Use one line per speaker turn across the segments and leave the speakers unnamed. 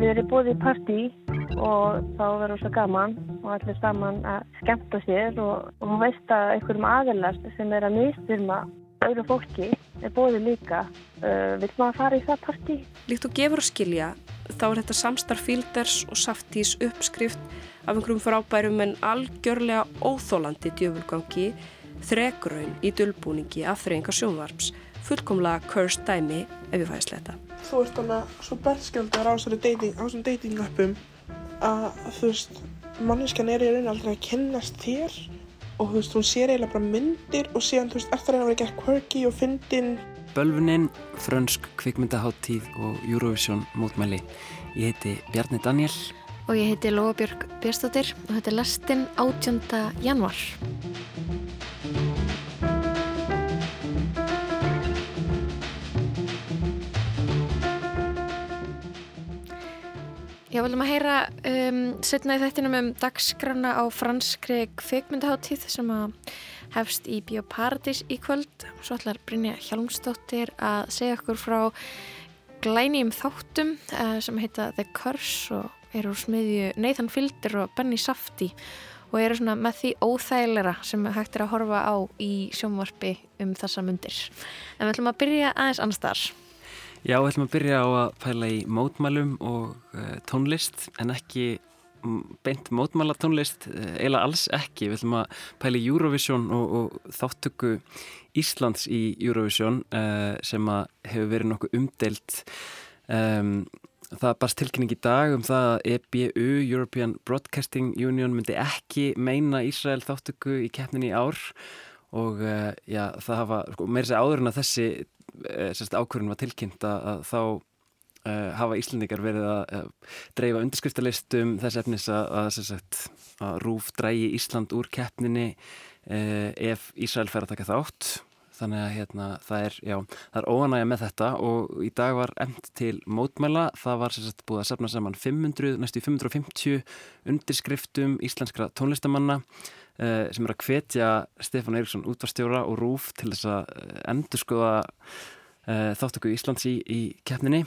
ef þið eru búið í partí og þá verður svo gaman og allir saman að skemmta sér og, og hún veist að einhverjum aðelast sem er að nýstyrma öðru fólki er bóðið líka. Uh, vil maður fara í það partí?
Líkt og gefur að skilja, þá er þetta samstarf Fielders og Saftís uppskrift af einhverjum frábærum en algjörlega óþólandi djöfulgangi þregraun í dölbúningi af þreyinga sjónvarps, fullkomlega cursed dæmi ef við fæðist þetta.
Þú ert þannig svo berskjöldar á þessum dating-appum að þú veist, manniskan er í raun aldrei að kennast þér og þú veist, hún sér eiginlega bara myndir og síðan, þú veist, eftir að það verið gert quirky og fyndin.
Bölvunin, frönsk kvikmyndaháttíð og Eurovision mótmæli. Ég heiti Bjarni Daniel.
Og ég heiti Lóabjörg Björnstóttir og þetta er lastinn 18. januar. Já, viljum að heyra um, setna í þættinum um dagskrána á franskri kveikmyndaháttíð sem að hefst í Bíóparadís í kvöld. Svo ætlar Brynja Hjalmstóttir að segja okkur frá glænýjum þáttum uh, sem heita The Curse og eru úr smiðju Nathan Fielder og Benny Safdie og eru svona með því óþægilega sem hægt er að horfa á í sjónvarpi um þessa mundir. En við ætlum að byrja aðeins annars þar.
Já, við ætlum að byrja á að pæla í mótmælum og uh, tónlist en ekki beint mótmæla tónlist, uh, eiginlega alls ekki. Við ætlum að pæla í Eurovision og, og þáttöku Íslands í Eurovision uh, sem að hefur verið nokkuð umdelt. Um, það barst tilkynning í dag um það að EBU, European Broadcasting Union, myndi ekki meina Ísrael þáttöku í keppninni í ár og já, það hafa, sko, meira sér áður en að þessi Eh, ákvörðun var tilkynnt að þá uh, hafa Íslandikar verið að uh, dreifa undirskriftalistum þess efnis að, að, að rúf drægi Ísland úr keppninni uh, ef Ísrael fer að taka þátt. Þannig að hérna, það er, já, það er óanægja með þetta. Og í dag var emt til mótmæla, það var sagt, búið að sefna saman 500, næstu 550 undirskriftum íslenskra tónlistamanna sem er að hvetja Stefán Eiríksson útvarstjóra og Rúf til þess að eh, endur skoða uh, þáttöku Íslands í, í keppninni.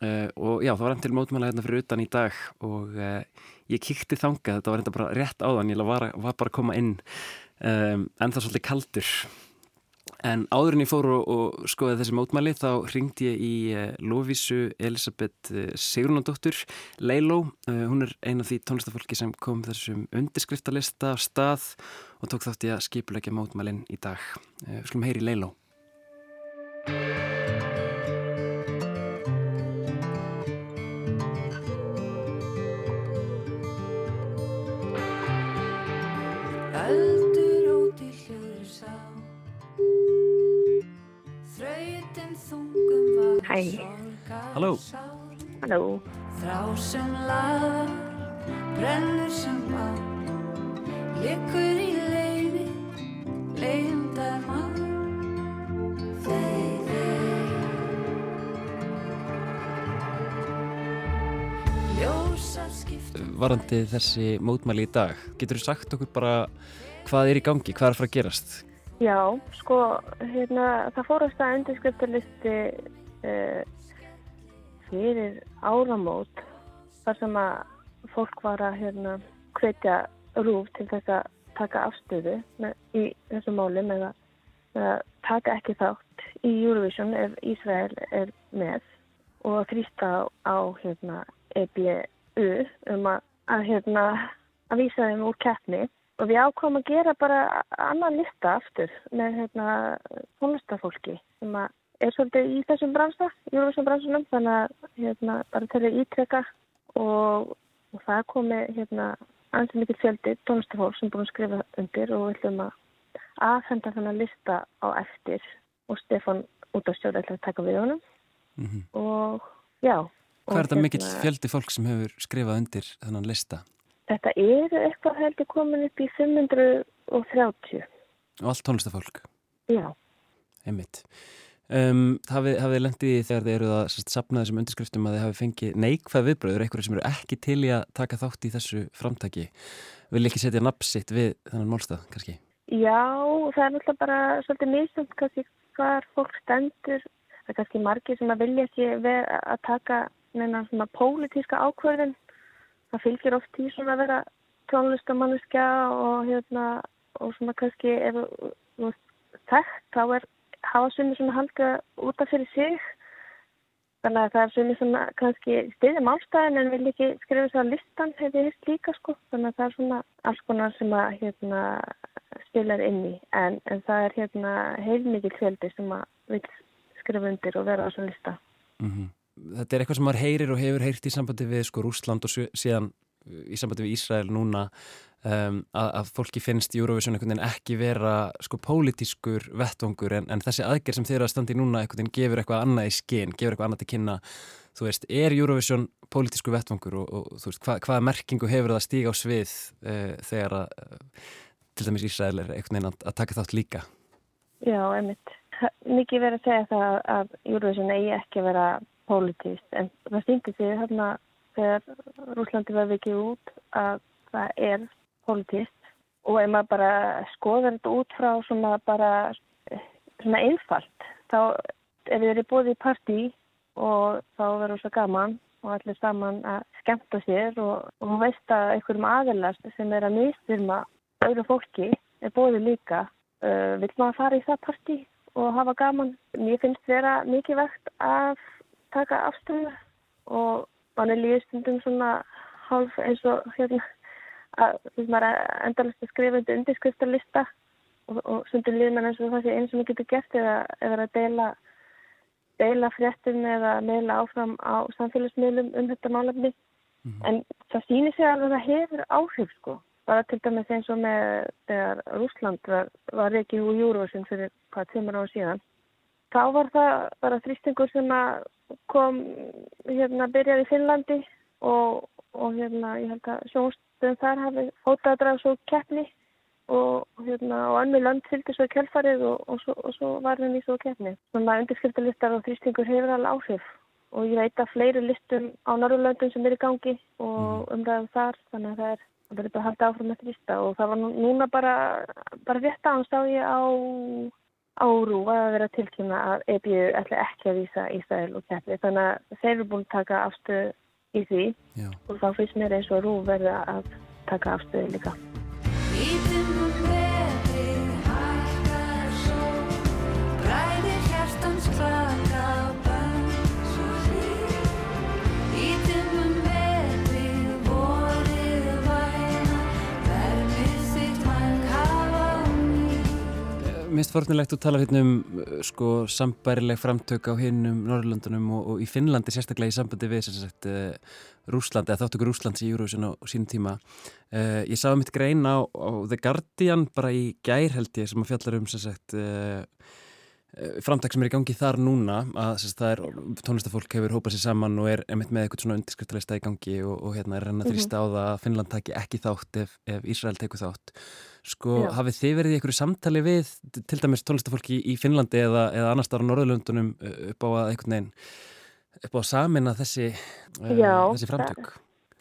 Og já, það var enn til mótmæla hérna fyrir utan í dag og ég kikti þanga, þetta var reynda bara rétt áðan, ég var, var bara að koma inn. En það er svolítið kaldur En áðurinn ég fór og, og skoði þessi mótmæli þá ringdi ég í uh, Lóvísu Elisabeth uh, Sigrunandóttur Leiló, uh, hún er eina af því tónlistafólki sem kom þessum undirskriftalista af stað og tók þátt í að skipulegja mótmælinn í dag. Við skulum heyri Leiló.
Hæ.
Halló.
Halló.
Þrá sem lagar, brennur sem á, likur í leiði, leiðindar maður, þeir, þeir. Ljósar skipt.
Varandi þessi mótmæli í dag, getur þú sagt okkur bara hvað er í gangi, hvað er að fara að gerast?
Já, sko, hérna, það fórast að undirskriftarlisti uh, fyrir áramót þar sem að fólk var að hérna, hvetja rúf til þess að taka afstöðu með, í þessu máli með að, með að taka ekki þátt í Eurovision ef Ísrael er með og þrýsta á hérna, EBU um að, að, hérna, að vísa þeim úr keppni og við ákváðum að gera bara annan lista aftur með hérna, tónlistafólki sem er svolítið í þessum bransa, þessum bransunum þannig að hérna, bara til að ítrekka og, og það komi hérna, ansið mikið fjöldi tónlistafólk sem búin að skrifa undir og við ætlum að aðfenda þennan lista á eftir og Stefan út á stjóðu ætla að taka við honum mm -hmm. og já.
Hvað er þetta hérna, mikill fjöldi fólk sem hefur skrifað undir þennan lista?
Þetta er eitthvað heldur komin upp í 530.
Og allt tónlistafólk?
Já.
Einmitt. Um, hafið þið lendið í þegar þið eruð að sapna þessum undirskriftum að þið hafið fengið neikvæð viðbröður, eitthvað sem eru ekki til í að taka þátt í þessu framtaki. Vil ekki setja napsitt við þennan málstað, kannski?
Já, það er náttúrulega bara svolítið nýstönd kannski hvar fólk stendur. Það er kannski margir sem að vilja ekki að taka neina svona pólitíska ákvörðin. Það fylgir oft í svona að vera tónlistamanniska og hérna og svona kannski ef þú þekkt þá er hafa sumir svona haldið út af fyrir sig þannig að það er sumir svona kannski stiðið málstæðin en vil ekki skrifa þess að listan hefur hitt líka sko þannig að það er svona alls konar sem að hérna spilar inn í en, en það er hérna heilmikið fjöldi sem að vil skrifa undir og vera á þessum lista.
Mm -hmm. Þetta er eitthvað sem maður heyrir og hefur heyrt í sambandi við sko Rúsland og síðan í sambandi við Ísrael núna um, að, að fólki finnst Eurovision einhvern veginn ekki vera sko pólitískur vettvangur en, en þessi aðgerð sem þeir eru að standi núna einhvern veginn gefur eitthvað annað í skinn, gefur eitthvað annað til kynna þú veist, er Eurovision pólitískur vettvangur og, og þú veist, hva, hvaða merkingu hefur það stíga á svið uh, þegar að uh, til dæmis Ísrael er einhvern veginn að, að taka þátt líka
Já, einmitt. Mikið verið að segja það að Eurovision eigi ekki að vera pólitíst en það stýndi sig hérna þegar Rúslandi var vikið út að það er politíst og ef maður bara skoðar þetta út frá svona bara svona einfalt þá ef við erum búið í partí og þá verður svo gaman og allir saman að skemmta sér og, og hún veist að einhverjum aðelast sem er að mistyrma öðru fólki er búið líka uh, vil maður fara í það partí og hafa gaman. Mér finnst vera mikið vegt að taka afstöðu og mann er líðstundum svona hálf eins og hérna að maður endalast að skrifa undir undirskriftarlista og, og stundur líður mann eins og það sé eins og maður getur gert eða, eða að deila deila fréttum eða meila áfram á samfélagsmiðlum um þetta málefni. Mm -hmm. en það sýnir sig alveg að það hefur áhrif sko. Bara til dæmis eins og með þegar Rúsland var, var ekki úr Júruvísin fyrir hvað tímur á síðan þá var það bara þrýstingur sem kom hérna byrjaði í Finnlandi og, og hérna ég held að sjónstöðum þar hafi hótað að draga svo keppni og hérna og önnu land fylgdi svo kjálfarið og, og, svo, og svo var henni svo keppni. Svona undirskriftarlistar og þrýstingur hefur alveg áhrif og ég veit að fleiri listum á Norrlöndum sem er í gangi og umræðum þar þannig að það er er bara hægt áfram með þrýsta og það var núna bara, bara rétt á hans á ég á árú að vera tilkynna að EBU ætla ekki að vísa Ísrael og keppi þannig að þeir eru búin að taka afstöðu í því
Já.
og þá finnst mér eins og rú verða að taka afstöðu líka.
Minnst fornilegt að tala hérna um uh, sko sambærileg framtök á hinnum Norrlöndunum og, og í Finnlandi sérstaklega í sambandi við sagt uh, Rúslandi eða þáttökur Rúslands í Eurovision á, sínum tíma. Uh, ég sá mitt grein á, á The Guardian bara í gær held ég sem að fjallar um sagt uh, framtak sem er í gangi þar núna að sagt, það er tónlistafólk hefur hópað sér saman og er einmitt með eitthvað svona undirskriftalista í gangi og, og hérna er renna þrýsta á það að Finnland taki ekki þátt ef, ef Ísrael tekur þátt sko
Já.
hafið þið verið í einhverju samtali við til dæmis tónlistafólki í, í Finnlandi eða, eða annars þar á Norðurlöndunum uh, upp á að einhvern veginn upp á að samina þessi, uh,
Já,
þessi framtök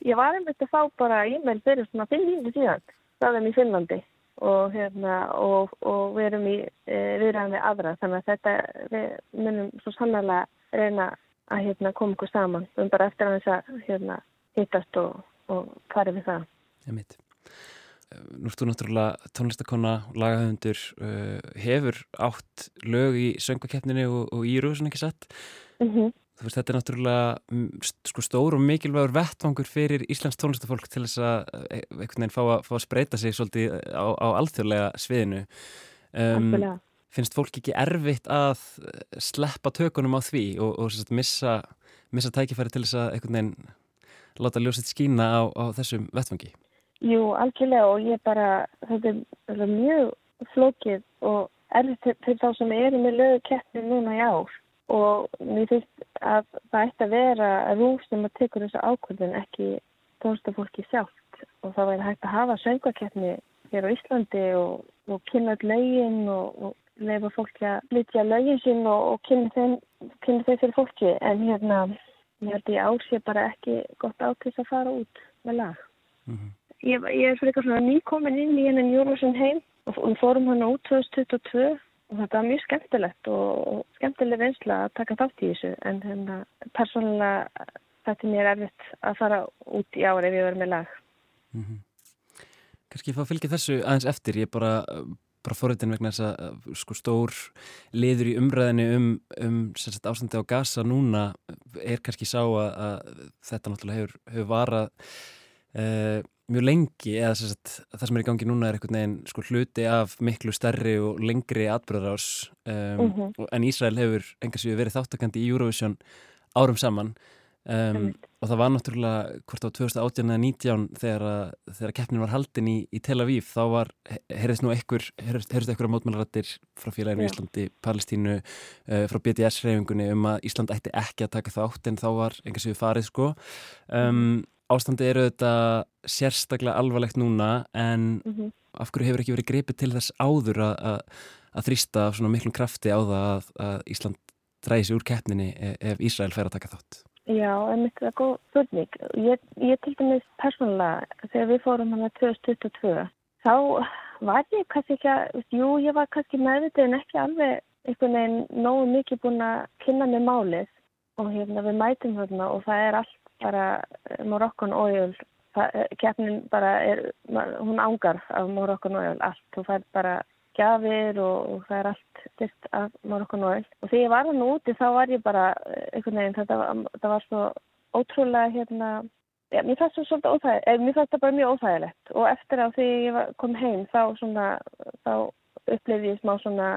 Ég var einmitt að fá bara e-mail fyrir svona 5 mínúti síðan staðum í Finnlandi og, hérna, og, og við erum í e, viðræðan við aðra þannig að þetta við munum svo sannlega reyna að hérna, koma okkur saman við erum bara eftir að þess að hérna, hittast og, og farið við það.
Einmitt. Uh, Nú ertu náttúrulega tónlistakonna lagahöfundur uh, hefur átt lög í söngakeppninu og, og í Eurovision ekki satt
Mm
Þú veist, þetta er náttúrulega mm, sko, stór og mikilvægur vettvangur fyrir Íslands tónlistafólk til þess að e- einhvern veginn fá að, fá að spreita sig svolítið á, á alþjóðlega sviðinu. Um, finnst fólk ekki erfitt að eh, sleppa tökunum á því og, og sem sagt, missa, missa tækifæri til þess að einhvern veginn láta ljósið skína á, á þessum vettvangi?
Jú, algjörlega og ég bara, þetta er, mjög flókið og erfitt til, til þá sem eru með lögu keppni núna í ár. Og mér finnst að það ætti að vera rúf sem að tekur þessu ákvörðun ekki tónstafólki sjálft. Og það væri hægt að hafa söngakeppni hér á Íslandi og, og kynna öll lögin og, og leifa fólki að flytja lögin sín og, og kynna, þeim, kynna þeim fyrir fólki. En hérna, ég held ég ár sé bara ekki gott ákvist að fara út með lag.
Mm
Ég, ég er fyrir eitthvað svona nýkomin inn í hennan Júruvísson heim og við fórum hann út 2022 og þetta var mjög skemmtilegt og, skemmtileg reynsla að taka þátt í þessu en hérna persónulega þetta mér erfitt að fara út í ár ef ég verður með lag.
Mm -hmm. Kanski fá að fylgja þessu aðeins eftir, ég er bara, bara forritin vegna þess að sko, stór liður í umræðinu um, um sagt, ástandi á gasa núna er kannski sá að, að þetta náttúrulega hefur, hefur varað uh, mjög lengi eða sagt, það sem er í gangi núna er einhvern veginn sko, hluti af miklu stærri og lengri atbyrðarás um,
Mm -hmm.
en Ísrael hefur enga sér verið þáttakandi í Eurovision árum saman um, og það var náttúrulega hvort á 2018 eða 19 þegar, þegar keppnin var haldin í, í Tel Aviv þá var, heyrðist nú ekkur heyrðist ekkur á mótmælarattir frá félaginu
Já.
Íslandi, Palestínu uh, frá BDS-reyfingunni um að Ísland ætti ekki að taka þátt en þá var enga sér farið sko um, ástandi eru þetta sérstaklega alvarlegt núna en
Mm -hmm.
af hverju hefur ekki verið gripið til þess áður að, að, að þrýsta af svona miklum krafti á það að, að Ísland dræði sig úr keppninni ef, ef Ísrael fer að taka þátt?
Já, en þetta er góð spurning. Ég, ég til dæmis persónulega, þegar við fórum hann að 2022, þá var ég kannski ekki að, jú, ég var kannski meðvitið en ekki alveg einhvern veginn nógu mikið búin að kynna með málið og hérna við mætum þarna og það er allt bara eh, Moroccan Oil, það, eh, keppnin bara er, hún ángar af Moroccan Oil allt, þú fær bara gjafir og, og það er allt styrt af Moroccan Oil. Og þegar ég var hann úti þá var ég bara eh, einhvern veginn, þetta var, var svo ótrúlega hérna Já, mér fannst það svolítið óþægilegt, mér fannst það bara mjög óþægilegt. Og eftir að þegar ég kom heim þá svona, þá upplifði ég smá svona,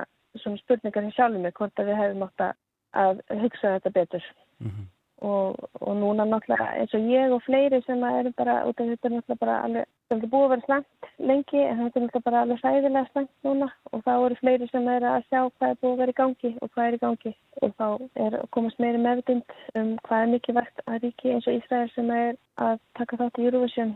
svona spurningar hjá sjálfum mig hvort að við hefum átt að- hugsa þetta betur.
Mm
og, og núna náttúrulega eins og ég og fleiri sem eru bara út af þetta er náttúrulega bara alveg, það er búið að vera slæmt lengi en þetta er náttúrulega bara alveg sæðilega slæmt núna. Og þá eru fleiri sem eru að sjá hvað er búið að vera í gangi og hvað er í gangi. Og þá er komast meiri meðvind um hvað er mikilvægt að ríki eins og Ísrael sem er að taka þátt í Eurovision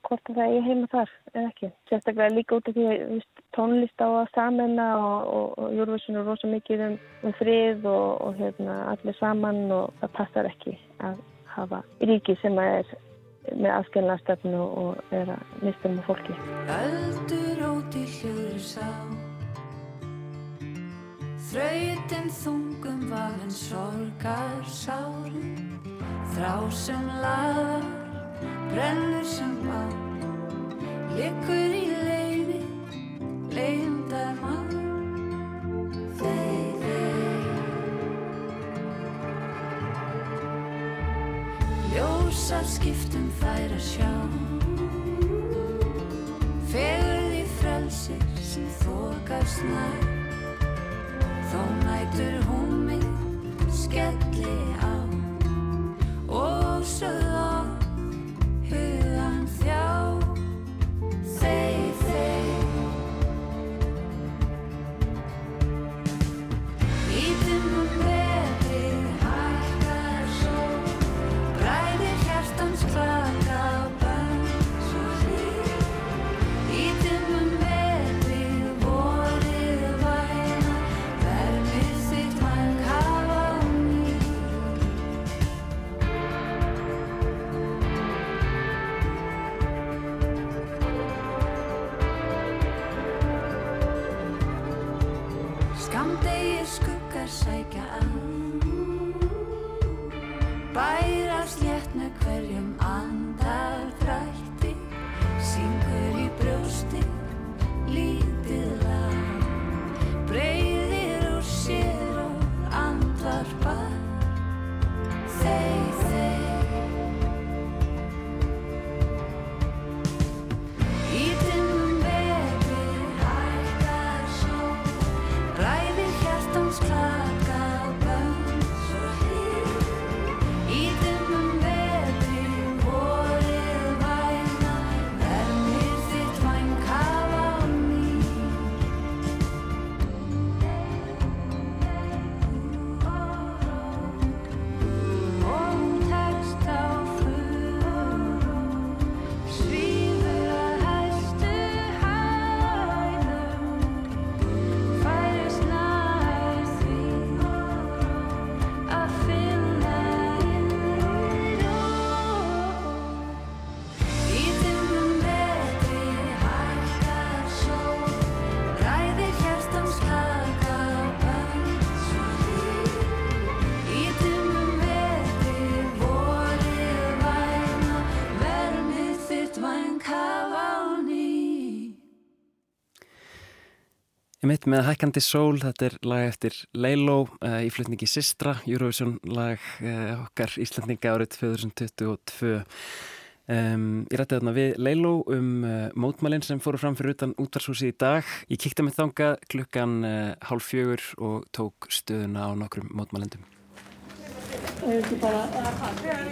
hvort að það er heima þar eða ekki. Sérstaklega líka út af því að tónlist á að samena og, Eurovision er rosa mikið um, um frið og, og hérna, allir saman og það passar ekki að hafa ríki sem er með aðskilnaðstöfnu og er að mista um fólki.
Öldur út í hljóður sá Þrautin þungum vagn sorgar sárum Þrá sem lagar, brennur sem á Liggur í leiði, leiðindar mann Þeir, þeir. Ljósar skiptum fær að sjá. Fegurð í frelsir sem þokast nær. Þó nætur hún mig skelli á. Og sögð á hugan þjá sækja að Bærast
Ég mitt með Hækkandi sól, þetta er lag eftir Leiló uh, í flutningi Sistra, Eurovision lag uh, okkar Íslandinga árið 2022. Um, ég rætti þarna við Leiló um uh, mótmælinn sem fóru fram fyrir utan útvarshúsi í dag. Ég kíkti með þanga klukkan hálf fjögur og tók stöðuna á nokkrum mótmælendum. Við stundum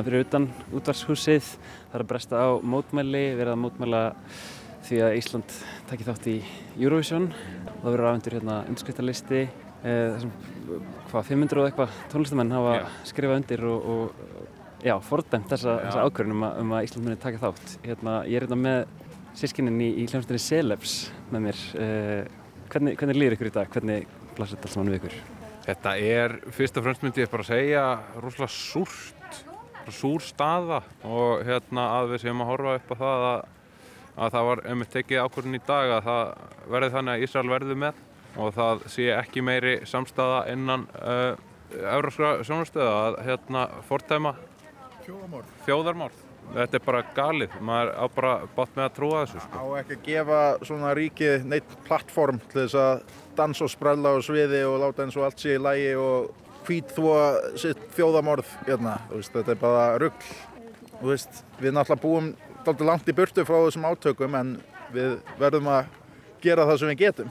hérna fyrir utan útvarshúsið, það er að bresta á mótmæli, verið að mótmæla því að Ísland takki þátt í Eurovision. Það verður afhendur hérna undirskriftarlisti, eh, hvað, 500 og eitthvað tónlistamenn hafa
Já.
skrifað undir og, og já, fordæmt þessa, þessa ákvörðun um, að- um að Ísland muni taka þátt. Hérna, ég er hérna með sískinnin í, í hljómsdæri Celebs með mér. Eh, hvernig, hvernig líður ykkur í dag? Hvernig blasir þetta alls mann við ykkur?
Þetta er, fyrst og fremst myndi ég bara segja, rosalega súrt, bara súr staða og hérna að við séum að horfa upp á það að, að það var einmitt tekið ákvörðin í dag að það verði þannig að Ísrael verði með og það sé ekki meiri samstaða innan uh, Európska sjónastöða að hérna fordæma þjóðarmál. Þetta er bara galið, maður á bara bátt með að trúa þessu sko.
á ekki að gefa svona ríkið neitt plattform til þess að dansa og sprella á sviði og láta eins og allt sé í lægi og hvít þvó sitt þjóðamorð hérna, veist, þetta er bara rugg þú veist, við náttúrulega búum dálítið langt í burtu frá þessum átökum en við verðum að gera það sem við getum.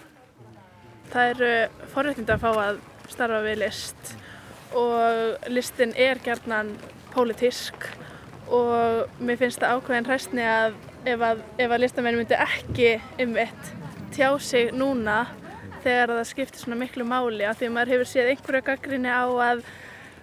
Það eru forréttindi að fá að starfa við list og listin er gerðnan pólitísk og mér finnst það ákveðin hræstni að ef að, að listamenn myndi ekki um eitt tjá sig núna þegar það skiptir svona miklu máli af því að maður hefur séð einhverja gaggrinni á að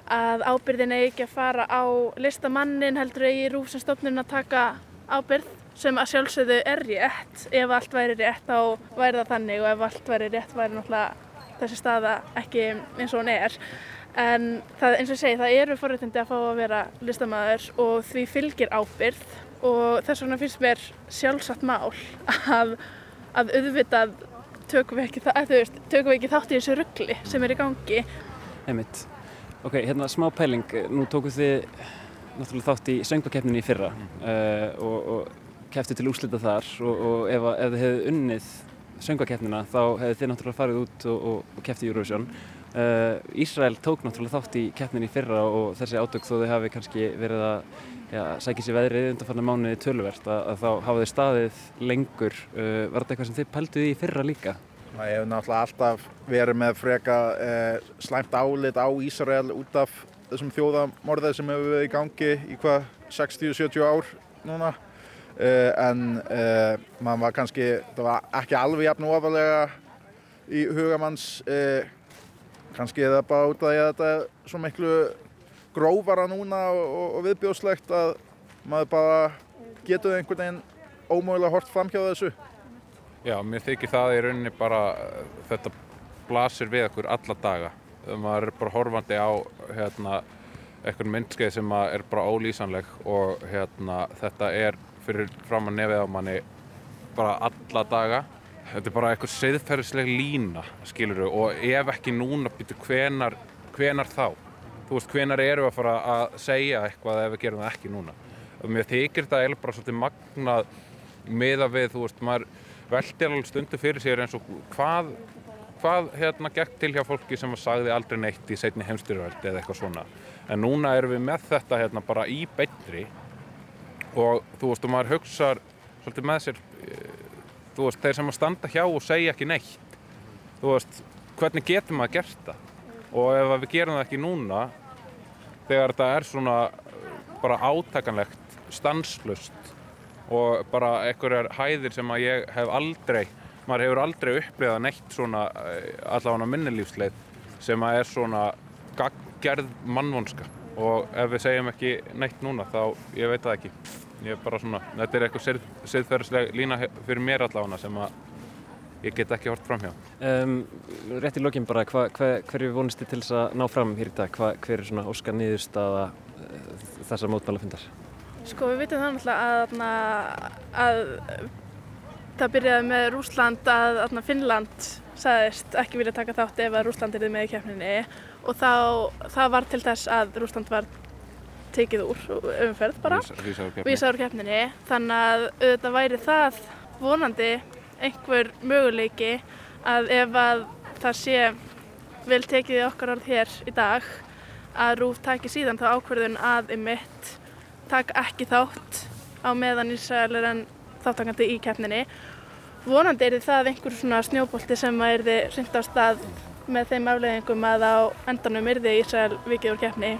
að ábyrðin eigi ekki að fara á listamannin heldur eigi rúfsumstofnun að taka ábyrð sem að sjálfsögðu er rétt. Ef allt væri rétt þá væri það þannig og ef allt væri rétt væri náttúrulega þessi staða ekki eins og hún er. En það, eins og ég segi, það eru forréttindi að fá að vera listamæður og því fylgir ábyrð og þess vegna finnst mér sjálfsagt mál að, að auðvitað tökum við ekki, það, þú veist, tökum við ekki þátt í þessu ruggli sem er í gangi
Einmitt. Ok, hérna smá pæling. Nú tókuð þið náttúrulega þátt í söngvakeppninni í fyrra uh, og, og keftu til úslita þar og, og ef, að- ef þið hefðu unnið söngvakeppnina þá hefðu þið náttúrulega farið út og, og, og kefti Eurovision. Uh, Ísrael tók náttúrulega þátt í keppninni í fyrra og þessi átök þó þið hafi kannski verið að já, sækja sér veðrið undanfarnar mánuði töluvert að, að þá hafa þið staðið lengur. Uh, var þetta eitthvað sem þið pælduð í fyrra líka?
Það hefur náttúrulega alltaf verið með freka eh, slæmt álit á Ísrael út af þessum þjóðamorðið sem hefur verið í gangi í hvað 60-70 ár núna. Eh, en eh, maður var kannski, það var ekki alveg jafn ofalega í hugamanns, eh, kannski það bara út af því að þetta er svo miklu grófara núna og, og, og viðbjóðslegt að maður bara getur einhvern veginn ómögulega hort fram hjá þessu.
Já, mér þykir það í rauninni bara, þetta blasir við okkur alla daga. Maður er bara horfandi á hérna, eitthvað myndskeið sem er bara ólýsanleg og hérna, þetta er fyrir fram að nefið á manni bara alla daga. Þetta er bara eitthvað siðferðisleg lína, skilur við, og ef ekki núna, býtu, hvenar, hvenar þá? Þú veist, hvenar eru að fara að segja eitthvað ef við gerum það ekki núna? Og mér þykir þetta eiginlega bara svolítið magnað miða við, þú veist, maður veldir alveg stundu fyrir sér eins og hvað, hvað hérna gekk til hjá fólki sem sagði aldrei neitt í seinni heimstyrjöld eða eitthvað svona. En núna erum við með þetta hérna bara í beinri og þú veist, og maður hugsar svolítið með sér, eh, þú veist, þeir sem að standa hjá og segja ekki neitt, þú veist, hvernig getur maður gert það? Og ef við gerum það ekki núna, þegar þetta er svona eh, bara átakanlegt, stanslust, og bara einhverjar hæðir sem að ég hef aldrei maður hefur aldrei upplifað neitt svona eh, allavega minnilífsleið sem að er svona gaggerð mannvonska. Og ef við segjum ekki neitt núna þá ég veit það ekki. Ég er bara svona, þetta er eitthvað siðferðsleg lína fyrir mér allavega sem að ég get ekki hort fram hjá
Um, rétt í lokin bara, hva, hva, hverju vonist þið til þess að ná fram hér í dag? Hva, hver er svona óskar niðurstaða uh, þessar mótmælafundar?
Sko við vitum það náttúrulega að, að það byrjaði með Rúsland að þarna, Finnland sagðist ekki vilja taka þátt ef að Rúsland er með í keppninni og þá, það var til þess að Rúsland var tekið úr umferð bara,
Vísa úr keppni.
vísa úr keppninni þannig að auðvitað væri það vonandi einhver möguleiki að ef að það sé vel tekið í okkar orð hér í dag að Rúf taki síðan þá ákverðun að ymitt taka ekki þátt á meðan Ísrael er en þáttakandi í keppninni. Vonandi er það einhver svona snjóbolti sem að er þið hrind á stað með þeim afleðingum að á endanum er þið Ísrael vikið úr keppni.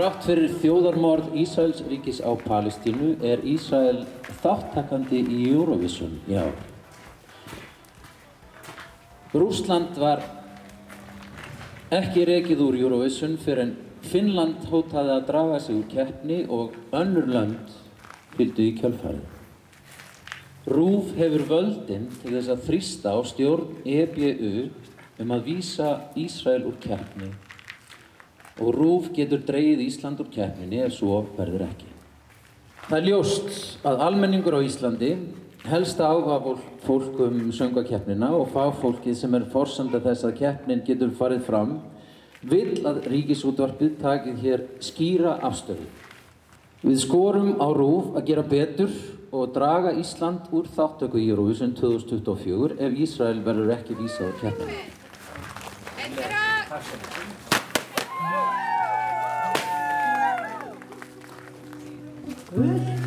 Þrátt fyrir þjóðarmorð Ísraels ríkis á Palestínu er Ísrael þáttakandi í Eurovision í ár. Rúsland var ekki rekið úr Eurovision fyrir en Finnland hótaði að draga sig úr keppni og önnur lönd fylgdu í kjölfarið. Rúf hefur völdin til þess að þrýsta á stjórn EBU um að vísa Ísrael úr keppni og Rúf getur dreyið Ísland úr keppninni ef svo verður ekki. Það er ljóst að almenningur á Íslandi, helsta áhuga fólk um söngakeppnina og fagfólkið sem er forsanda þess að keppnin getur farið fram, vill að ríkisútvarpið takið hér skýra afstöðu. Við skorum á Rúf að gera betur og draga Ísland úr þáttöku í Eurovision 2024 ef Ísrael verður ekki vísað á keppnina.
Good.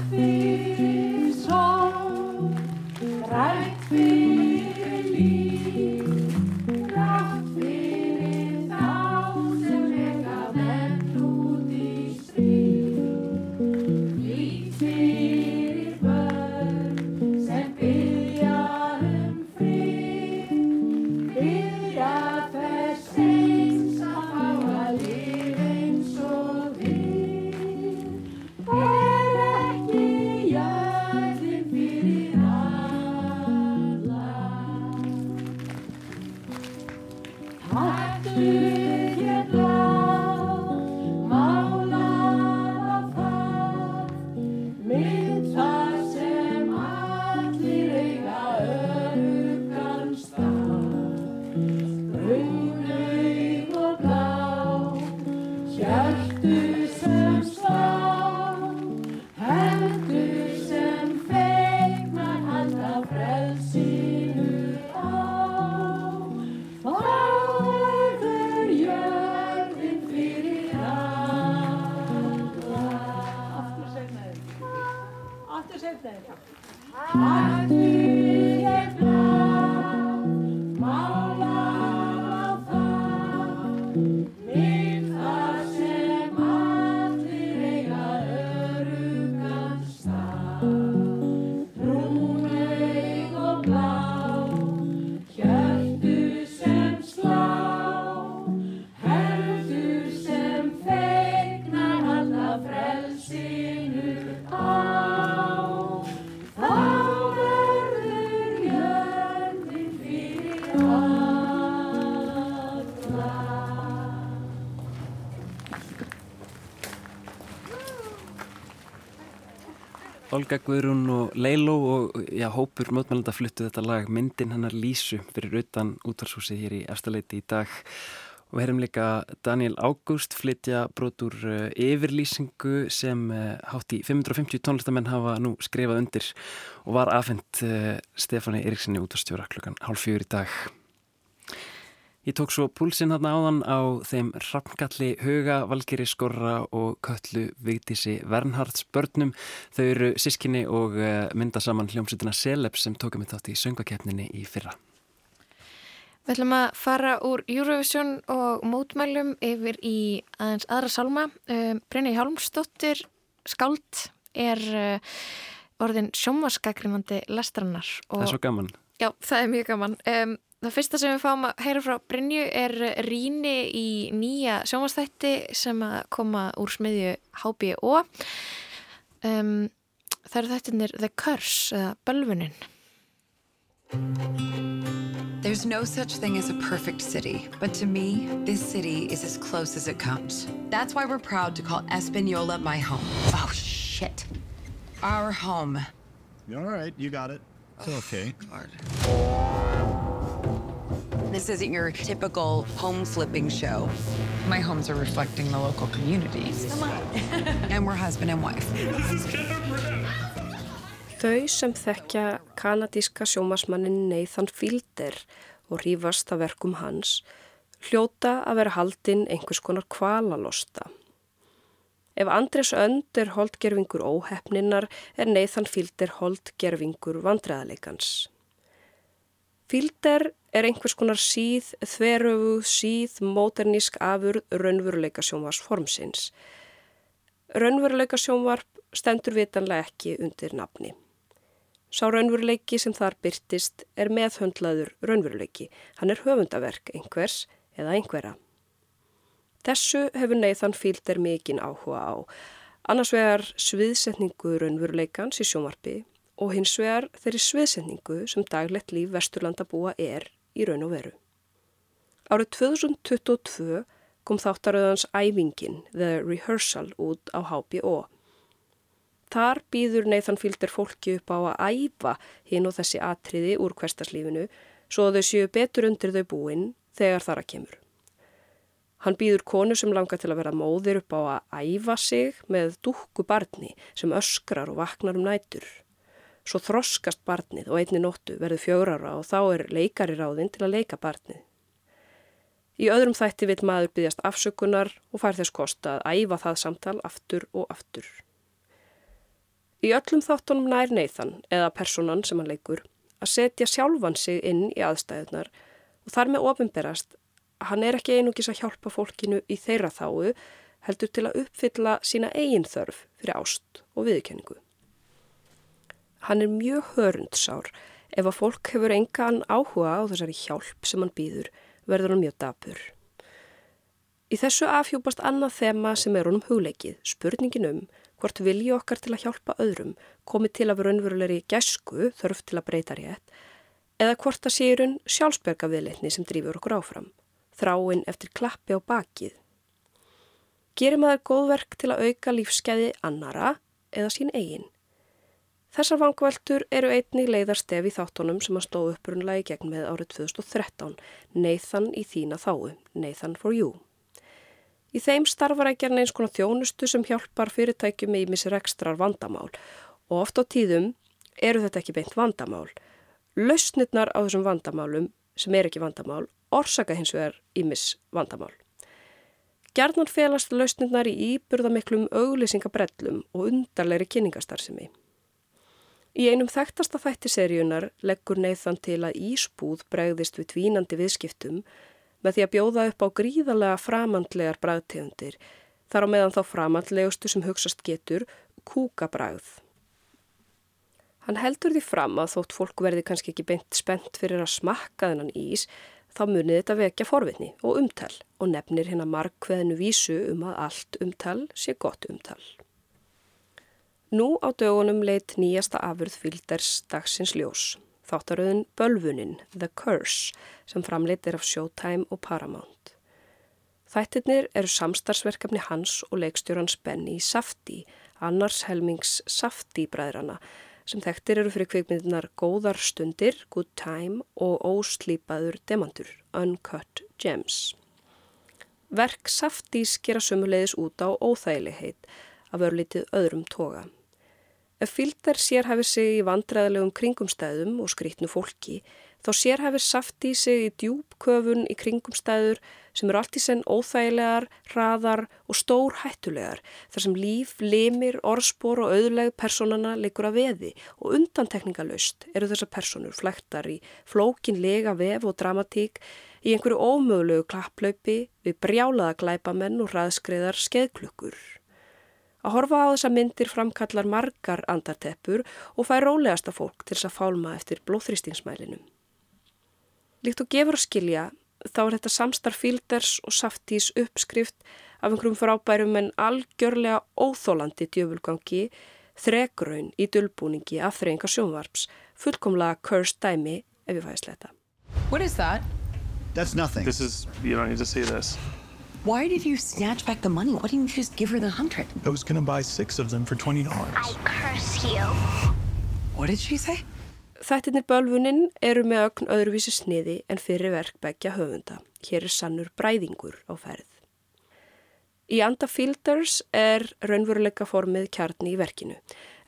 Olga Guðrún og Leiló og já, hópur mótmælanda fluttu þetta lag myndin hennar Lísu fyrir utan útvarshúsið hér í efstaleiti í dag og við heyrum líka Daniel Ágúst flytja brot úr uh, yfirlýsingu sem uh, hátt í 550 tónlistamenn hafa nú skrifað undir og var afhengt uh, Stefáni Erikssoni útvarstjóra klukkan hálf fjör í dag. Ég tók svo púlsinn hann áðan á þeim Rappngalli, Huga, Valgeri Skorra og Köllu Vigdísi Vernhards börnum. Þau eru sískinni og eh, mynda saman hljómsutina Celeb sem tókum við þátt í söngakeppninni í fyrra.
Við ætlum að fara úr Eurovision og mótmælum yfir í aðeins aðra salma. Um, Brynni Hjálmsdóttir skáld er uh, orðin sjómaskakrimandi lestrannar.
Það er svo gaman.
Já, það er mjög gaman. Um, Það fyrsta sem við fáum að heyra frá Brynju er rýni í nýja sjónvastætti sem að koma úr smiðju HBO. Um, það eru þættinir The Curse, eða Bölvunin.
There's no such thing as a perfect city, but to me, this city is as close as it comes. That's why we're proud to call Espanola my home. Oh, shit. Our home.
All right, you got it. It's okay.
This isn't your typical home flipping show. My homes are reflecting the local communities. Come on. and we're husband and wife.
Þau sem þekkja kanadíska sjómasmannin Nathan Fielder og rífast að verkum hans hljóta að vera haldinn einhvers konar kvalalosta. Ef Andres Önd er holdgerfingur óhefninnar er Nathan Fielder holdgerfingur vandræðalegans. Fielder er einhvers konar síð, þveröfuð, síð, móternísk afurð raunveruleika sjónvars formsins. Raunveruleika sjónvarp stendur vitanlega ekki undir nafni. Sá raunveruleiki sem þar byrtist er meðhöndlaður raunveruleiki. Hann er höfundaverk einhvers eða einhverja. Þessu hefur Nathan Fielder mikinn áhuga á. Annars vegar sviðsetningu raunveruleikans í sjónvarpi og hins vegar þeirri sviðsetningu sem daglegt líf Vesturlanda búa er í raun og veru. Árið 2022 kom þáttaröðans æfingin The Rehearsal út á HBO. Þar býður Nathan Fielder fólki upp á að æfa hinn og þessi atriði úr hverstaslífinu svo þau séu betur undir þau búinn þegar þar að kemur. Hann býður konu sem langar til að vera móðir upp á að æfa sig með dúkku barni sem öskrar og vaknar um nætur. Svo þroskast barnið og einni nóttu verður fjórara og þá er leikari ráðinn til að leika barnið. Í öðrum þætti vil maður byggjast afsökunar og fær þess kosta að æfa það samtal aftur og aftur. Í öllum þáttunum nær Nathan, eða personan sem hann leikur, að setja sjálfan sig inn í aðstæðunar og þar með ofinberast að hann er ekki einungis að hjálpa fólkinu í þeirra þáu, heldur til að uppfylla sína eigin þörf fyrir ást og viðkenningu. Hann er mjög hörundsár ef að fólk hefur engan áhuga á þessari hjálp sem hann býður verður hann mjög dapur. Í þessu afhjúpast annað þema sem er honum hugleikið, spurningin um hvort vilji okkar til að hjálpa öðrum komi til af raunverulegri gæsku þörf til að breyta rétt eða hvort að sérun sjálfsberga viðleitni sem drýfur okkur áfram, þráinn eftir klappi á bakið. Gerir maður góðverk til að auka lífskeiði annara eða sín eigin? Þessar vangveltur eru einnig leiðarstef í þáttunum sem að stóðu uppurunlega í gegn með árið 2013, Nathan í þína þáu, Nathan for you. Í þeim starfar ekki eins konar þjónustu sem hjálpar fyrirtækjum í misir ekstrar vandamál og oft á tíðum eru þetta ekki beint vandamál. Lausnirnar á þessum vandamálum sem er ekki vandamál orsaka hins vegar í mis vandamál. Gjarnan felast lausnirnar í íburðamiklum auglýsingabrellum og undarleiri kynningastarsimi. Í einum þekktasta þættiseríunar leggur Neithan til að ísbúð bregðist við tvínandi viðskiptum með því að bjóða upp á gríðarlega framandlegar bræðtegundir, þar á meðan þá framandlegustu sem hugsast getur kúkabræð. Hann heldur því fram að þótt fólk verði kannski ekki beint spennt fyrir að smakka þennan ís, þá munið þetta vekja forvitni og umtal og nefnir hérna markveðinu vísu um að allt umtal sé gott umtal. Nú á dögunum leitt nýjasta afurð fylgders dagsins ljós. Þáttaröðin Bölvunin, The Curse, sem framleitir af Showtime og Paramount. Þættirnir eru samstarfsverkefni hans og leikstjórans Benny Safdie, annars helmings Safdie-bræðrana, sem þekktir eru fyrir kvikmyndinar Góðar stundir, Good Time og Óslýpaður demantur, Uncut Gems. Verk Safdies gera sumulegis út á óþægilegheit af örlítið öðrum toga. Ef fylgdar sérhæfi sig í vandræðilegum kringumstæðum og skrítnu fólki, þá sérhæfir saft í sig í djúb köfun í kringum stæður sem eru allt í senn óþægilegar, hraðar og stór hættulegar þar sem líf, limir, orðspor og auðleg personana leikur að veði og undantekningalöst eru þessar personur flektar í flókin lega vef og dramatík í einhverju ómögulegu klapplaupi við brjálaða glæpamenn og hraðskreðar skeðklukkur. Að horfa á þessa myndir framkallar margar andarteppur og fær rólegasta fólk til þess að fálma eftir blóþrýstingsmælinum. Líkt og gefur að skilja þá er þetta samstarf fílders og saftís uppskrift af einhverjum frábærum en algjörlega óþólandi djöfulgangi, þregraun í dölbúningi af þreyinga sjónvarps, fullkomlega cursed dæmi ef ég fæðist þetta.
What is that?
That's nothing.
This is, you don't need to see this.
Why did you snatch back the money? Why didn't you just give her the hundred?
I was gonna buy six of them for $20.
curse you. What did she say?
Þættirnir bölvunin eru með ögn öðruvísi sniði en fyrir verk begja höfunda. Hér er sannur bræðingur á ferð. Í anda Fielders er raunveruleika formið kjarni í verkinu,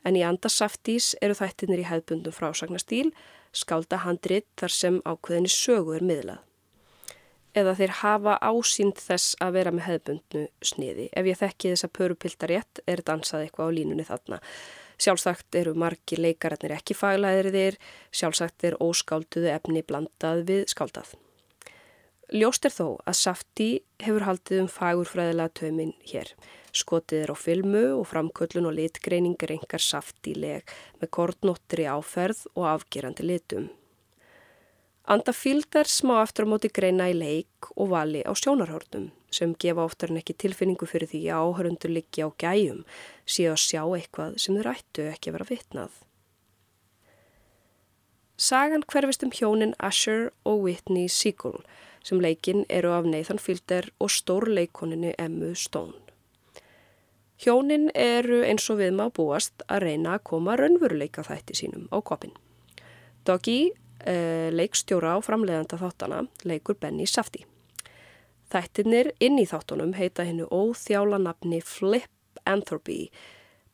en í anda Saftís eru þættirnir í hefðbundum frásagnastýl, skálda handrit þar sem ákveðinni sögu er miðlað. Eða þeir hafa ásýnd þess að vera með hefðbundnu sniði. Ef ég þekki þessa pörupiltar rétt er dansað eitthvað á línunni þarna. Sjálfsagt eru margi leikararnir ekki faglæðir, sjálfsagt er óskálduðu efni blandað við skáldað. Ljóst er þó að Safti hefur haldið um fagurfræðilega töminn hér. Skotið er á filmu og framköllun og litgreiningar engar saftileg með kortnottri áferð og afgerandi litum. Anda fíldar smá aftur á móti greina í leik og vali á sjónarhórnum sem gefa oftar en ekki tilfinningu fyrir því að áhörundur liggi á gæjum síðan að sjá eitthvað sem þeir ættu ekki að vera vitnað. Sagan hverfist um hjónin Asher og Whitney Siegel sem leikinn eru af Nathan Fielder og stór leikoninni Emmu Stone. Hjónin eru eins og við maður búast að reyna að koma raunveruleika þætti sínum á kopin. Doggy, leikstjóra á framleiðanda þáttana, leikur Benny Safdie. Þættirnir inn í þáttunum heita hennu óþjála nafni Flip Anthropy,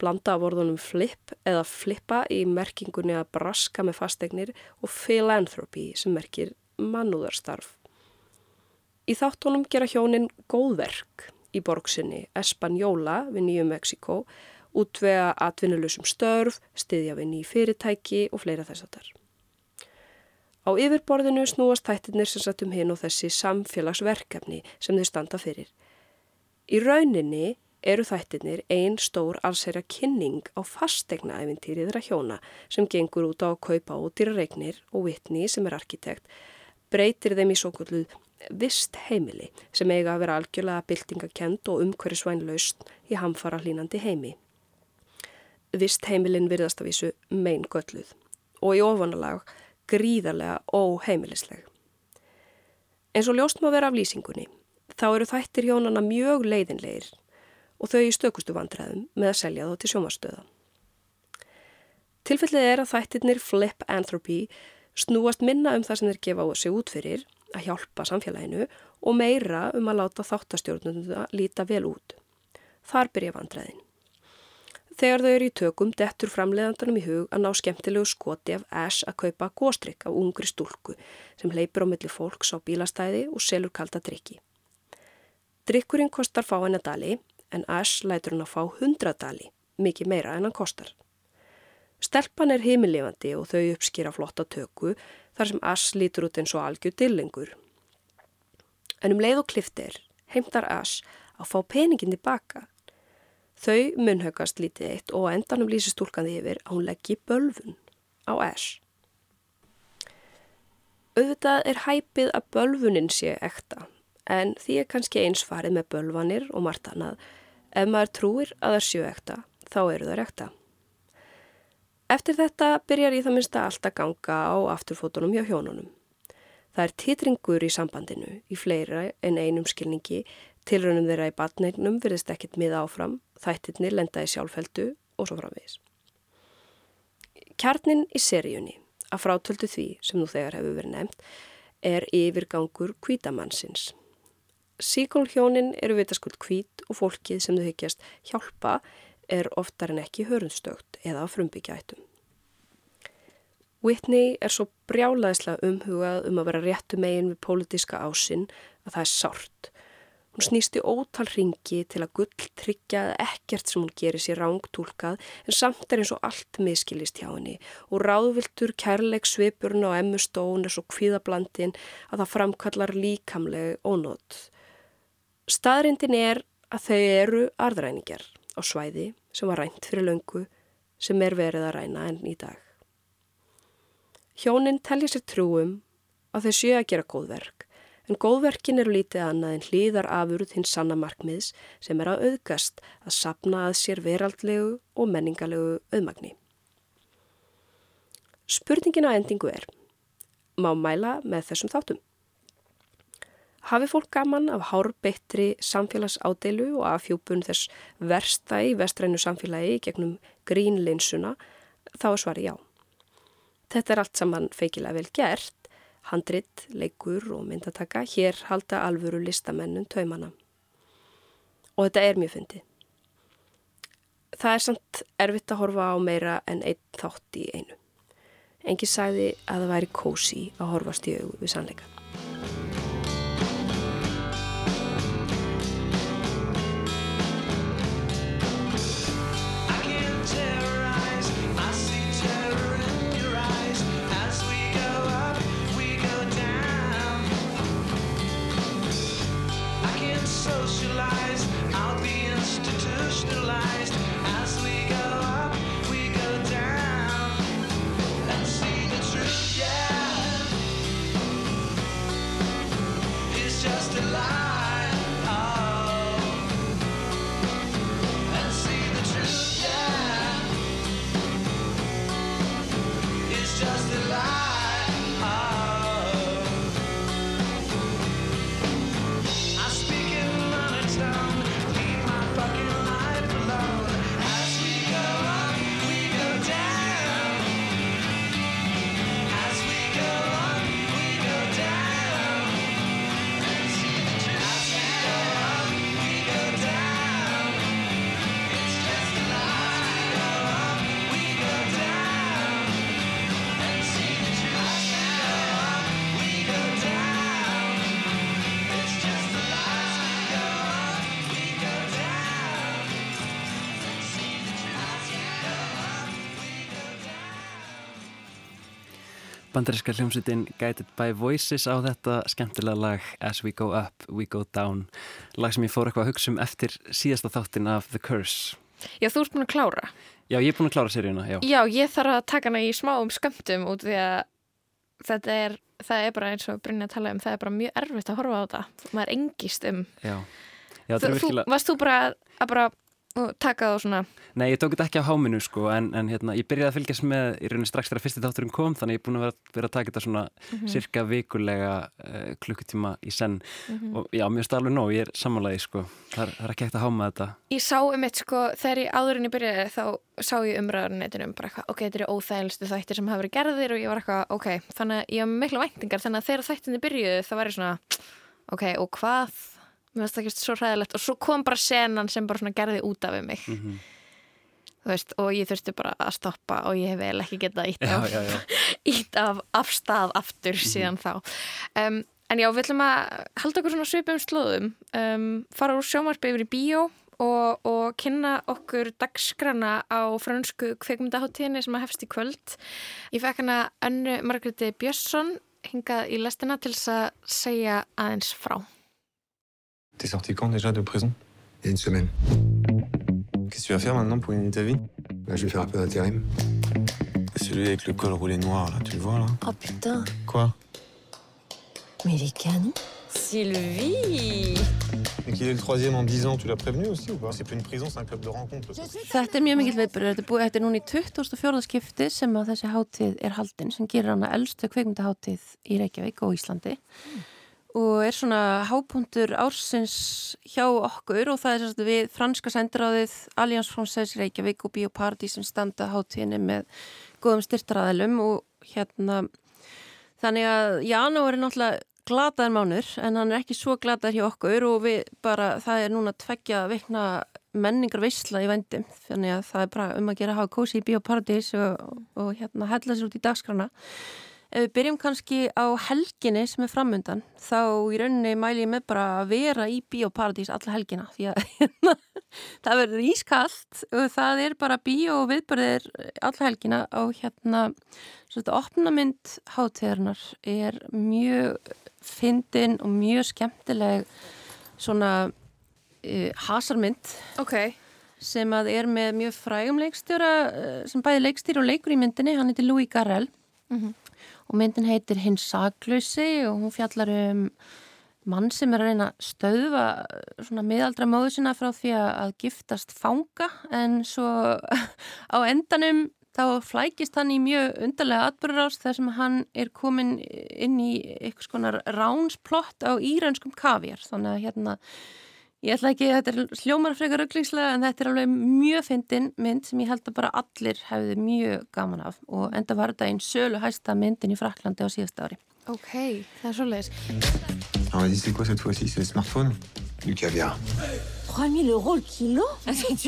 blanda af orðunum flip eða flippa í merkingunni að braska með fastegnir og philanthropy sem merkir mannúðarstarf. Í þáttunum gera hjónin góðverk í borgsinni Espanjóla við Nýju Mexiko, útvega atvinnulusum störf, styðja við nýj fyrirtæki og fleira þess að þar. Á yfirborðinu snúast þættirnir sem satt um hinn og þessi samfélagsverkefni sem þau standa fyrir. Í rauninni eru þættirnir ein stór allsæra kynning á fastegna eventýriðra hjóna sem gengur út á að kaupa og dýra regnir og Whitney sem er arkitekt breytir þeim í svo kvölduð vist heimili sem eiga að vera algjörlega byltingakent og umhverjusvænlaust í hamfara hlínandi heimi. Vist heimilin virðast af þessu mein gölluð og í ofanalag gríðarlega óheimilisleg. Eins og ljóst má vera af lýsingunni, þá eru þættir hjónana mjög leiðinleir og þau í stökustu vandræðum með að selja þá til sjómastöða. Tilfellið er að þættirnir Flip Anthropy snúast minna um það sem þeir gefa á sig út fyrir að hjálpa samfélaginu og meira um að láta þáttastjórnuna líta vel út. Þar byrja vandræðin. Þegar þau eru í tökum dettur framleiðandunum í hug að ná skemmtilegu skoti af Ash að kaupa góstrykk af ungri stúlku sem leipur á milli fólks á bílastæði og selur kalda drikki. Drikkurinn kostar fá henni dali en Ash lætur hann að fá hundra dali, mikið meira en hann kostar. Stelpan er heimilifandi og þau uppskýra flotta tökku þar sem Ash lítur út eins og algjör dillengur. En um leið og kliftir heimtar Ash að fá peningin tilbaka Þau munhaukast lítið eitt og endanum lýsist tólkandi yfir að hún leggji bölfun á Ash. Auðvitað er hæpið að bölfunin sé ekta en því er kannski eins farið með bölvanir og margt annað. Ef maður trúir að það séu ekta þá eru það ekta. Eftir þetta byrjar í það minnsta alltaf ganga á afturfótunum hjá hjónunum. Það er titringur í sambandinu í fleira en einum skilningi Tilraunum þeirra í batneignum virðist ekkit miða áfram, þættirnir lenda í sjálfheldu og svo framvegis. Kjarnin í seríunni, að frátöldu því sem nú þegar hefur verið nefnt, er yfirgangur kvítamannsins. Síkólhjónin eru vitaskuld kvít og fólkið sem þau hyggjast hjálpa er oftar en ekki hörundstögt eða frumbyggjaættum. Whitney er svo brjálaðislega umhugað um að vera réttu megin við pólitíska ásinn að það er sárt. Hún snýsti ótal ringi til að gull tryggja ekkert sem hún gerir sér rángtúlkað en samt er eins og allt miskilist hjá henni og ráðviltur kærleik svipurinn á emmu stón er svo kvíðablandin að það framkallar líkamlegu ónót. Staðrindin er að þau eru arðræningar á svæði sem var rænt fyrir löngu sem er verið að ræna enn í dag. Hjónin telja sér trúum að þau séu að gera góðverk en góðverkin eru lítið annað en hlýðar afurð hins sanna markmiðs sem er að auðgast að sapna að sér veraldlegu og menningalegu auðmagni. Spurningin á endingu er, má mæla með þessum þáttum? Hafi fólk gaman af hárbeittri samfélagsádeilu og afhjúpun þess versta í vestrænu samfélagi gegnum grínleinsuna, þá er svari já. Þetta er allt saman feikilega vel gert, handrit, leikur og myndataka, hér halda alvöru listamennun taumana. Og þetta er mjög fyndið. Það er samt erfitt að horfa á meira en einn þátt í einu. Engi sagði að það væri kósi að horfast í augu við sannleika.
Bandaríska hljómsveitin Guided by Voices á þetta skemmtilega lag As We Go Up, We Go Down. Lag sem ég fór eitthvað að hugsa um eftir síðasta þáttin af The Curse.
Já, þú ert búin að klára.
Já, ég er búin að klára seríuna, já.
Já, ég þarf að taka hana í smáum skömmtum út því að þetta er, það er bara eins og Brynja tala um, það er bara mjög erfitt að horfa á þetta. Maður engist um.
Já, já
þú,
virkilega...
þú, Varst þú bara að bara og taka það og svona
Nei, ég tók þetta ekki á háminu sko en, en hérna, ég byrjaði að fylgjast með í rauninni strax þegar fyrsti þátturinn kom þannig ég er búin að vera, vera að taka þetta svona mm -hmm. cirka vikulega uh, klukkutíma í senn mm -hmm. og já, mér alveg nóg, ég er samanlægi sko það er, ekki ekkert að háma þetta
Ég sá um eitt sko, þegar ég áðurinn í byrjaði þá sá ég umræðarnetinum bara eitthvað, ok, þetta eru óþægilstu þættir sem hafa verið gerðir og ég var eitthvað, ok, þannig mér finnst það ekki svo hræðilegt og svo kom bara senan sem bara gerði út af mig mm -hmm. veist og ég þurfti bara að stoppa og ég hef vel ekki getað ítt af, já, já, já. af, af stað aftur mm -hmm. síðan þá um, en já, við ætlum að halda okkur svona svipum slóðum um, fara úr sjómarpi yfir í bíó og, og kynna okkur dagskrana á fransku kveikmyndaháttíðinni sem að hefst í kvöld ég fekk hana Önnu Margretti Björnsson hingað í lestina til þess að segja aðeins frá
T'es sorti quand déjà de prison?
Il y a une semaine.
Qu'est-ce que tu vas faire maintenant pour gagner ta vie?
Bah, Je vais faire un peu d'intérim.
Celui avec le col roulé noir, là, tu le vois là?
Oh putain
Quoi?
Mais il est canon Sylvie
Et qu'il est le troisième en 10 ans, tu l'as prévenu aussi ou pas? C'est plus une prison, c'est un club de rencontre.
Þetta er mjög mikill viðbyrður, þetta er, búið, þetta er núna í 2004. skipti sem að þessi hátíð er haldinn sem gerir hana eldstu kveikmyndahátíð í Reykjavík og Íslandi mm. Og er svona hápuntur ársins hjá okkur og það er sérst við franska sendiráðið Alliance Française Reykjavík og Biopardi sem standa hátíðinni með góðum styrtaræðilum og hérna þannig að janúar er náttúrulega glataðar mánur en hann er ekki svo glataðar hjá okkur og við bara, það er núna tveggja vikna menningar veisla í vendum þannig að það er bara um að gera hafa kósi í bioparadís og, og hérna hella sér út í dagskrana Ef við byrjum kannski á helginni sem er framundan þá í rauninni mæli ég með bara að vera í bioparadís alla helgina því að hérna, það verður ískallt og það er bara bíó og viðbörðir alla helgina á hérna svona opnamynd hátíðarnar er mjög fyndin og mjög skemmtileg svona uh, hasarmynd
okay.
sem að er með mjög frægum leikstjóra uh, sem bæði leikstýr og leikur í myndinni, hann heitir Louis Garrel
Mm -hmm.
Og myndin heitir Hinn saglösi og hún fjallar um mann sem er að reyna að stöðva svona miðaldra móðu sinna frá því að giftast fanga. En svo á endanum þá flækist hann í mjög undarlega atbyrðarás þar sem hann er komin inn í eitthvað skonar ránsplott á íraunskum kavjar þannig að hérna Ég ætla ekki, þetta er hljómar frekar auglíkslega en þetta er alveg mjög fyndin mynd sem ég held að bara allir hefði mjög gaman af og enda var þetta einn sölu hæsta myndin í Fraklandi á síðast ári.
Ok, það er svo leiðis.
On m'a dit c'est quoi cette fois-ci C'est le smartphone Du caviar.
3000 euros le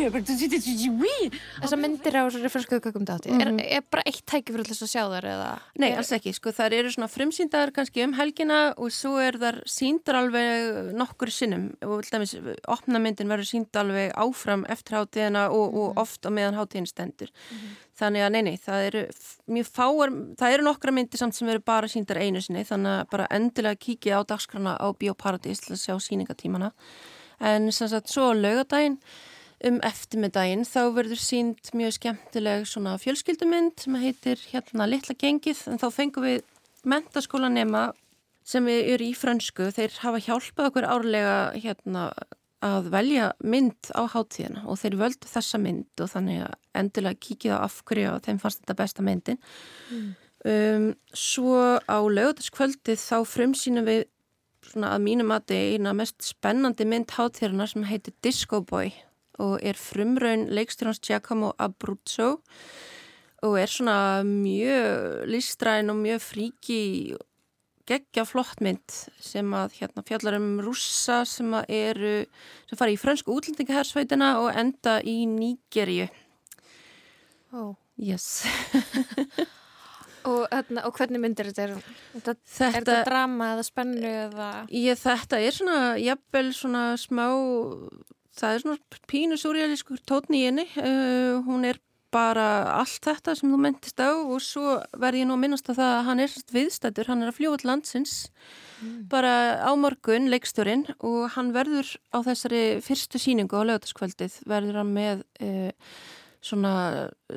appelles tout de suite et tu dis oui.
Þessar myndir á svona fransku kökum dáti mm -hmm. er, er bara eitt tæki fyrir þess að sjá þar eða?
Nei,
er...
alls ekki, sko, þar eru svona frumsýndar kannski um helgina og svo er þar síndar alveg nokkur sinnum. Og til dæmis opnamyndin verður sínd alveg áfram eftir hátíðina og, og oft á meðan hátíðin stendur. Mm -hmm. þannig að neini, það eru mjög fáar, það eru nokkra myndir samt sem eru bara síndar einu sinni, þannig að bara endilega kíkja á dagskrana á Bíóparadís til að sjá síningatímana en sem sagt svo laugadaginn um eftirmiðdaginn þá verður sínt mjög skemmtileg svona fjölskyldumynd sem heitir hérna Littla gengið. En þá fengum við mentaskólanema sem eru í frönsku. Þeir hafa hjálpað okkur árlega hérna að velja mynd á hátíðina og þeir völdu þessa mynd og þannig að endilega kíkja á af hverju og þeim fannst þetta besta myndin. Mm. um, svo á laugadagskvöldið þá frumsýnum við svona að mínum er eina mest spennandi mynd hátíðarna sem heitir Disco Boy og er frumraun leikstjórnans Giacomo Abruzzo og er svona mjög listræn og mjög fríki geggja flott mynd sem að hérna fjallar um rússa sem að eru sem fara í frönsku útlendingahersveitina og enda í Nígerju
oh.
Yes
Og, og hvernig myndir þetta? þetta?
Þetta,
er þetta drama eða spennu eða?
Ég, þetta er svona, jafnvel svona smá, það er svona pínu súrjálískur tótni í henni. Uh, hún er bara allt þetta sem þú mentist á og svo verð ég nú að minnast að það að hann er viðstættur, hann er að fljóða landsins mm. bara á morgun, leikstjórin og hann verður á þessari fyrstu síningu á lögataskvöldið, verður hann með... Uh, svona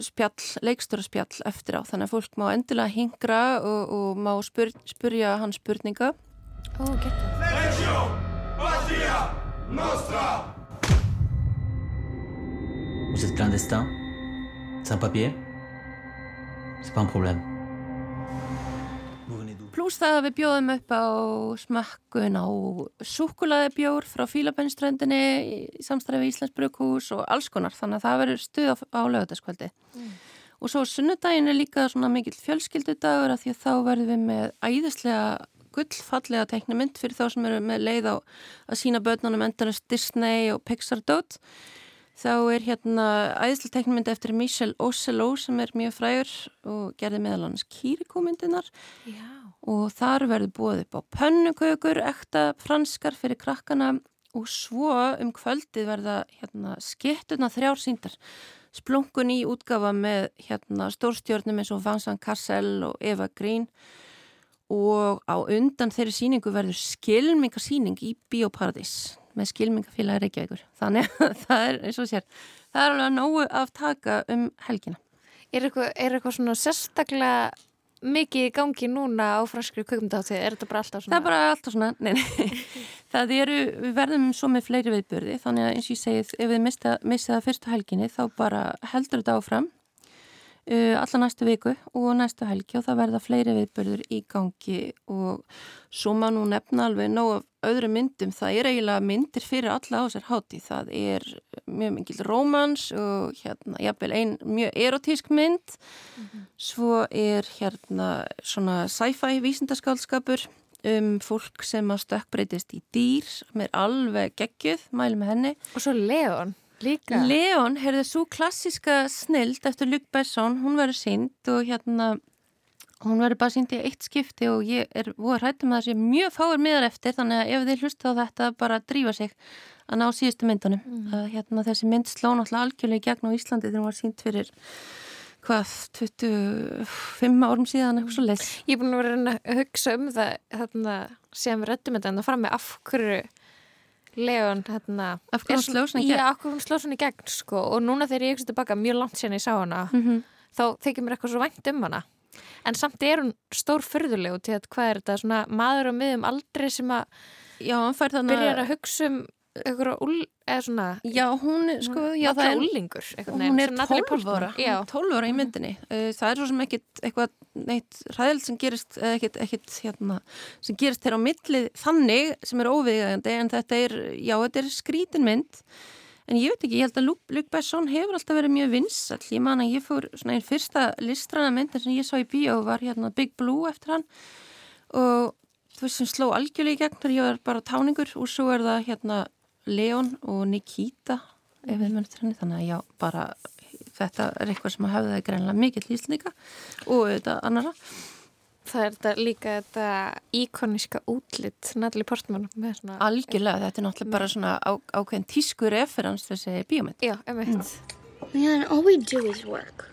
spjall, leikstöru spjall eftir á. Þannig að fólk má endilega hingra og, og má spyr, spyrja hans spurninga.
Ó,
Nostra.
Vous êtes clandestin? Sans papier? C'est pas un problème
Plús það að við bjóðum upp á smakkun á súkulaðibjór frá Fílabennströndinni í samstæði við Íslands Brukhús og alls konar þannig að það verður stuð á, á lögutaskvöldi. Mm. Og svo sunnudaginn er líka svona mikill fjölskyldudagur að því að þá verðum við með æðislega gullfallega teiknumind fyrir þá sem eru með leið á að sína börnunum endalast Disney og Pixar dot. Þá er hérna æðislega teiknumind eftir Michel Ocelot sem er mjög frægur og gerði meðal hans kýrikómyndinar. Og þar verður búið upp á pönnukökur, ekta franskar fyrir krakkana og svo um kvöldið verða hérna, skiptuna þrjár síndar. Splunkun í útgafa með hérna, stórstjórnum eins og Vincent Cassel og Eva Green og á undan þeirri síningu verður skilmingasíning í Bíóparadís með skilmingafélagi Reykjavíkur. Þannig að það er eins og sér, það er alveg nógu aftaka um helgina.
Er eitthvað, er eitthvað svona sérstaklega mikið í gangi núna á franskri kökumdáttið, er þetta bara alltaf svona?
Það er bara alltaf svona, nei, nei. það eru, við verðum svo með fleiri viðbörði þannig að eins og ég segið, ef við missið það fyrstu helginni þá bara heldur þetta áfram alla næstu viku og næstu helgi og það verða fleiri viðbörður í gangi. Og svo má nú nefna alveg nóg af öðru myndum, það er eiginlega myndir fyrir alla á sér háti, það er mjög mingil rómans og hérna, jáfnveil ein mjög erotísk mynd. Mm -hmm. svo er hérna svona sci-fi vísindaskálskapur um fólk sem að stökkbreytist í dýr sem er alveg geggjuð, mælum henni.
Og svo Leon Líka.
Leon, heyrðu, svo klassiska snild eftir Luc Besson, hún verður sínd og hérna, hún verður bara sínd í eitt skipti og ég er voru hrættum að það sé mjög fáir miðar eftir þannig að ef þið hlusta á þetta bara drífa sig að ná síðustu myndunum. Mm. Að, hérna, þessi mynd sló náttúrulega algjörlega í gegn á Íslandi þegar hún var sínd fyrir hvað, 25 árum síðan eitthvað svo leitt.
Ég er búin að vera að hugsa um það þarna sem við rættum þetta en það fram með af hverju Leon hérna,
af hverju hún sló svona í gegn
já, sko. og núna þegar ég hugsa tilbaka mjög langt sen ég sá hana
mm -hmm.
þá þykir mér eitthvað svo vænt um hana en samt er hún stór fyrðulegu til að hvað er þetta, svona maður og miðum aldrei sem að byrjar að hugsa um eitthvað úl, eða svona
já, hún, sko, já,
það er úlingur
hún er 12 ára 12 ára í myndinni. Það er svo sem ekkit eitthvað neitt ræðild sem gerist ekkit, ekkit hérna, sem gerist þér á millið þannig sem er óviðgægandi en þetta er, já, þetta er skrítin mynd. En ég veit ekki, ég held að Luc Besson hefur alltaf verið mjög vinsall ég man að ég fór svona einn fyrsta listrana myndin sem ég sá í bíó var hérna Big Blue eftir hann. Og þú veist sem sló algjörlega í gegn þegar ég var bara táningur og svo er það hérna Leon og Nikita ef við munum til henni, þannig að já, bara þetta er eitthvað sem hafði það greinlega mikill íslendinga og þetta annara
Það er þetta líka þetta íkoniska útlitt Natalie Portman svona...
Algjörlega, þetta er náttúrulega bara svona á, ákveðin tísku referens þessi bíómynd.
Já, emitt mm.
Man, all we do is work.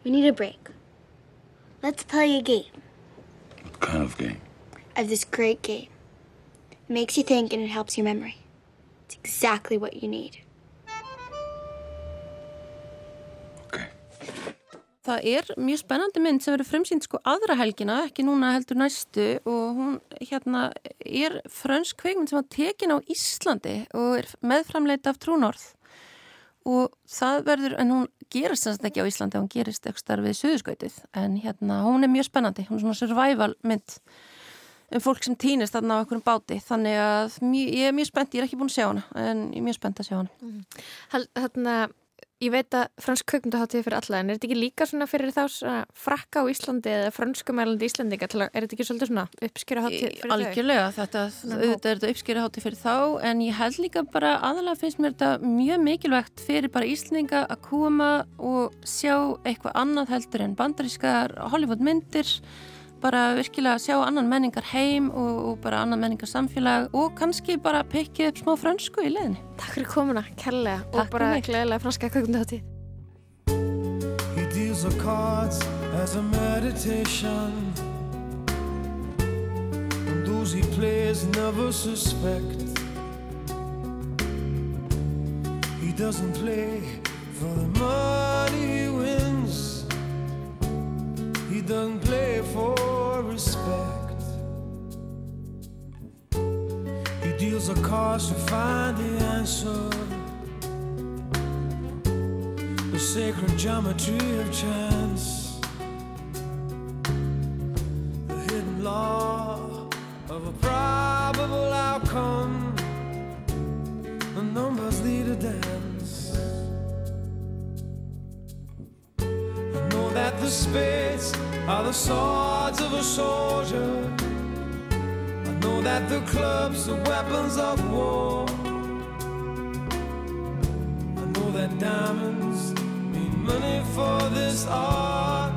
We need a break. Let's play a game.
What kind of game?
I have this great game. It makes you think and it helps your memory It's exactly what you need.
Okay.
Það er mjög spennandi mynd sem verður fremsýnd sko aðra helgina, ekki núna heldur næstu. Og hún hérna er frönsk kveikmynd sem var tekin á Íslandi og er meðframleita af Trúnorð og það verður, en hún gerist þess að ekki á Íslandi, hún gerist ekstar við Suðuskautið en hérna hún er mjög spennandi, hún er svona survival mynd um fólk sem týnist þarna á einhverjum báti þannig að mjög, ég er mjög spennt, ég er ekki búin að sjá hana en ég er mjög spennt að sjá hana mm.
Þannig að ég veit að fransk kökmyndaháttíð fyrir alla en er þetta ekki líka svona fyrir þá svona frakka á Íslandi eða franskumælandi Íslandinga til að er þetta ekki svolítið svona uppskýraháttíð fyrir þau?
Algjörlega, þetta, þetta er þetta uppskýraháttíð fyrir þá en ég held líka bara aðalega finnst mér þetta mjög mikilvægt fyrir bara Íslandinga að koma og sjá eitthvað annað heldur en bandarískar Hollywood myndir bara virkilega sjá annan menningar heim og, og bara annan menningar samfélag og kannski bara pekja upp smá fransku í leðinni.
Takk fyrir komuna, kærlega og bara gleðilega franska kökunduhátti. He deals the cards as a meditation And those he plays never suspect He doesn't play for the money he wins Doesn't play for respect. He deals a cards to find the answer. The sacred geometry of chance. The hidden law of a probable outcome. The numbers lead a dance. I know that the spades are the swords of a soldier. I know that the clubs are weapons of war. I know that diamonds mean money for this art,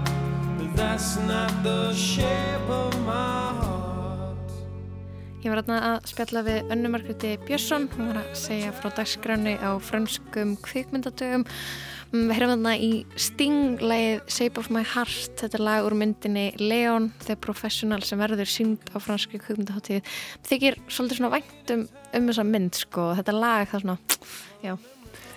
but that's not the shape of my heart. Ég var aðna að spjalla við Önnu Margréti Björnsson, hún var að segja frá dagsgráni á franskum kvikmyndadögum Mm, við heyrum þarna í Sting-lægið Shape of my Heart, þetta er lag úr myndinni Leon, the professional sem verður sínd á franski kvökmyndaháttíð þykir svolítið svona vænt um, um þessa mynd sko, þetta lag það svona, já.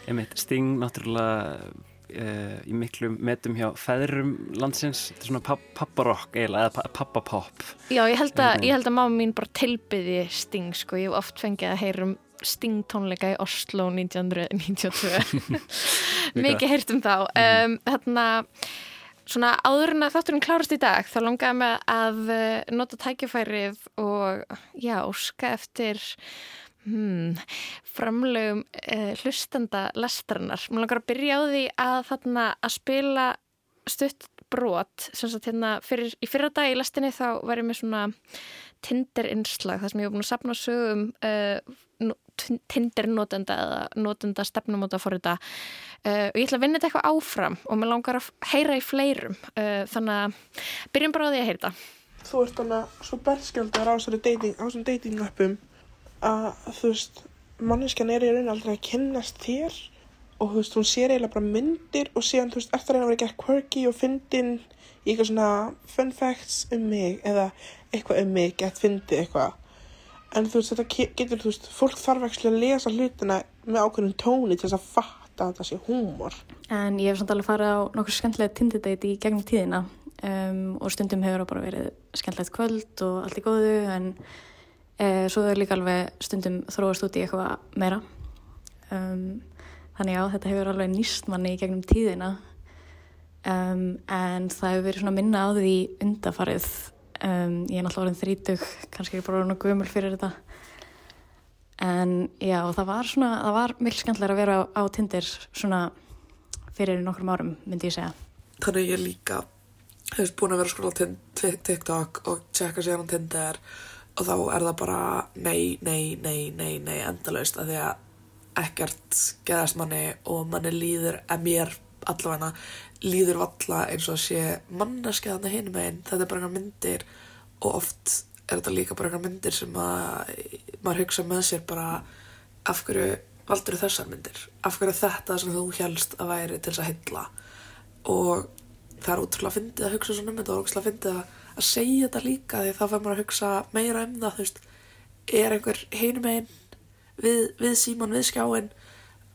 Einmitt, Sting náttúrulega uh, í miklu metum hjá feðrum landsins, þetta er svona papparokk eða pappapop.
Já, ég held að, ég held að máma mín bara tilbyði Sting sko, ég hef oft fengið að heyrum Sting tónleika í Oslo 1992 mikið heyrt um þá. Um, þarna svona áður en að þátturinn klárast í dag þá longaði mig að uh, nota tækifærið og já, óska eftir hmm, framlegum uh, hlustanda lestrannar. Mér langar að byrja á því að þarna að spila stutt brot sem sagt hérna fyrir, í fyrra dag í lestinni þá var ég með svona Tinder innslag þar sem ég var búin að sapna sögum uh,
Tinder notenda eða notenda stefnumóta fór þetta uh, og ég ætla að vinna þetta eitthvað áfram og mér langar að heyra í fleirum uh, þannig að byrjum bara á því að heyra þetta.
Þú ert þannig svo berskjaldar á þessum dating appum að þú veist manneskjan er í raun aldrei að kynnast þér og þú veist hún sér eiginlega bara myndir og síðan þú veist eftir reyna að vera ekki quirky og fyndin í eitthvað svona fun facts um mig eða eitthvað um mig, gett fyndi eitthvað en þú veist þetta getur þú veist fólk þarf ekki að lesa hlutina með ákveðnum tóni til þess að fatta þetta sé húmor.
En ég hef samt alveg farið á nokkur skemmtilega tindidate í gegnum tíðina. Um, og stundum hefur það bara verið skemmtilegt kvöld og allt í góðu en e, svo er líka alveg stundum þróast út í eitthvað meira. Um, þannig já þetta hefur alveg nýst manni í gegnum tíðina. Um, en það hefur verið svona minna á því undafarið Um, ég er náttúrulega orðin þrítug, kannski ég bara orðin og gömul fyrir þetta. En já, það var svona, það var mikil skemmtilega að vera á, á Tinder svona fyrir nokkrum árum, myndi ég segja.
Þannig ég líka, hefur búin að vera sko á TikTok og tjekka sér á Tinder og þá er það bara nei, nei, nei, nei, nei, endalaust að því að ekkert geðast manni og manni líður, að mér allavega líður valla eins og að sé manneskeðana hinum einn, þetta er bara einhver myndir og oft er þetta líka bara einhver myndir sem að maður hugsa með sér bara af hverju valdur þessar myndir? Af hverju þetta sem þú helst að væri til þess að hylla og það er útrúlega að fyndið að hugsa svona um þetta og útrúlega að fyndið að, segja þetta líka því þá fyrir maður að hugsa meira um það þú veist, er einhver hinum einn við, við síman, við skjáin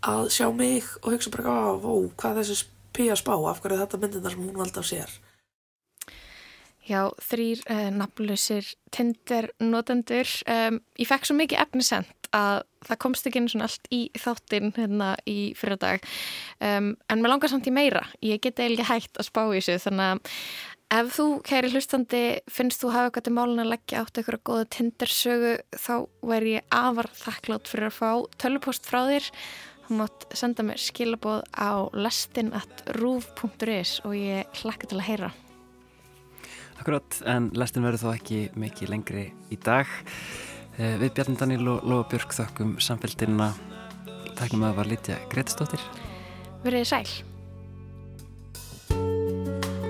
að sjá mig og hugsa bara, ó, hvað þessi píja spá af hverju þetta myndir þar sem hún valda á sér.
Já, þrýr eh, nafnlausir Tinder notendur. Um, ég fekk svo mikið efnisend að það komst ekki eins og allt í þáttinn hérna í fyrirdag. Um, en mér langar samt í meira. Ég get eiginlega hægt að spá í þessu þannig að ef þú, kæri hlustandi, finnst þú hafa eitthvað til málun að leggja átt eitthvað góða Tinder sögu þá væri ég afar þakklátt fyrir að fá tölupost frá þér Þú mátt senda mér skilaboð á lestin.ruf.is og ég hlakka til að heyra.
Akkurat, en lestin verður þó ekki mikið lengri í dag. Eh, við Bjarni Daníl og Lóa Björk þakkum samfélgdina. Takkum að það var Lítja Gretastóttir.
Verðið sæl.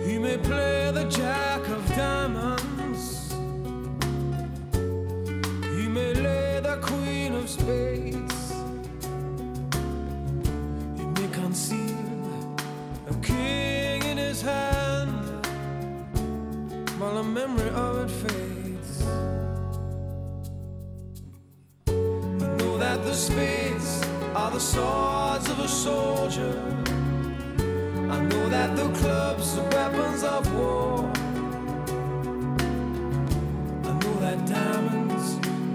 You may play the jack of diamonds You may lay the queen of spades concealed, a king in his hand, while the memory of it fades. I know that the spades are the swords of a soldier. I know that the clubs are weapons of war. I know that diamonds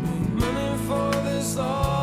mean money for this art,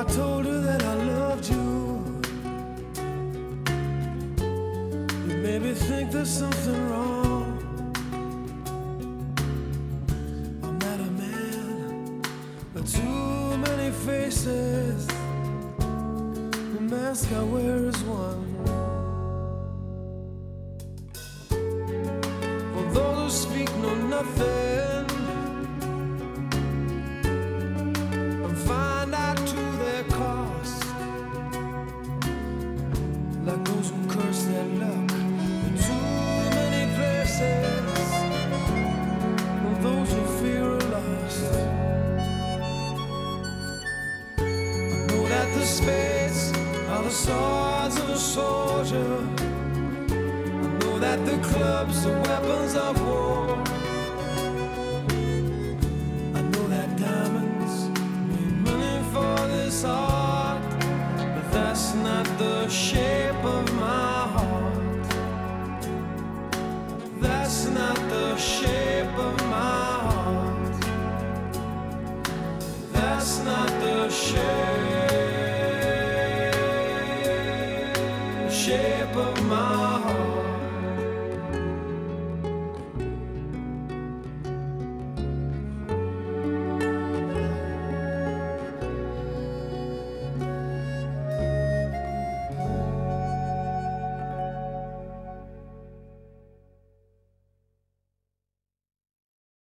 I told her that I loved you. You made me think there's something.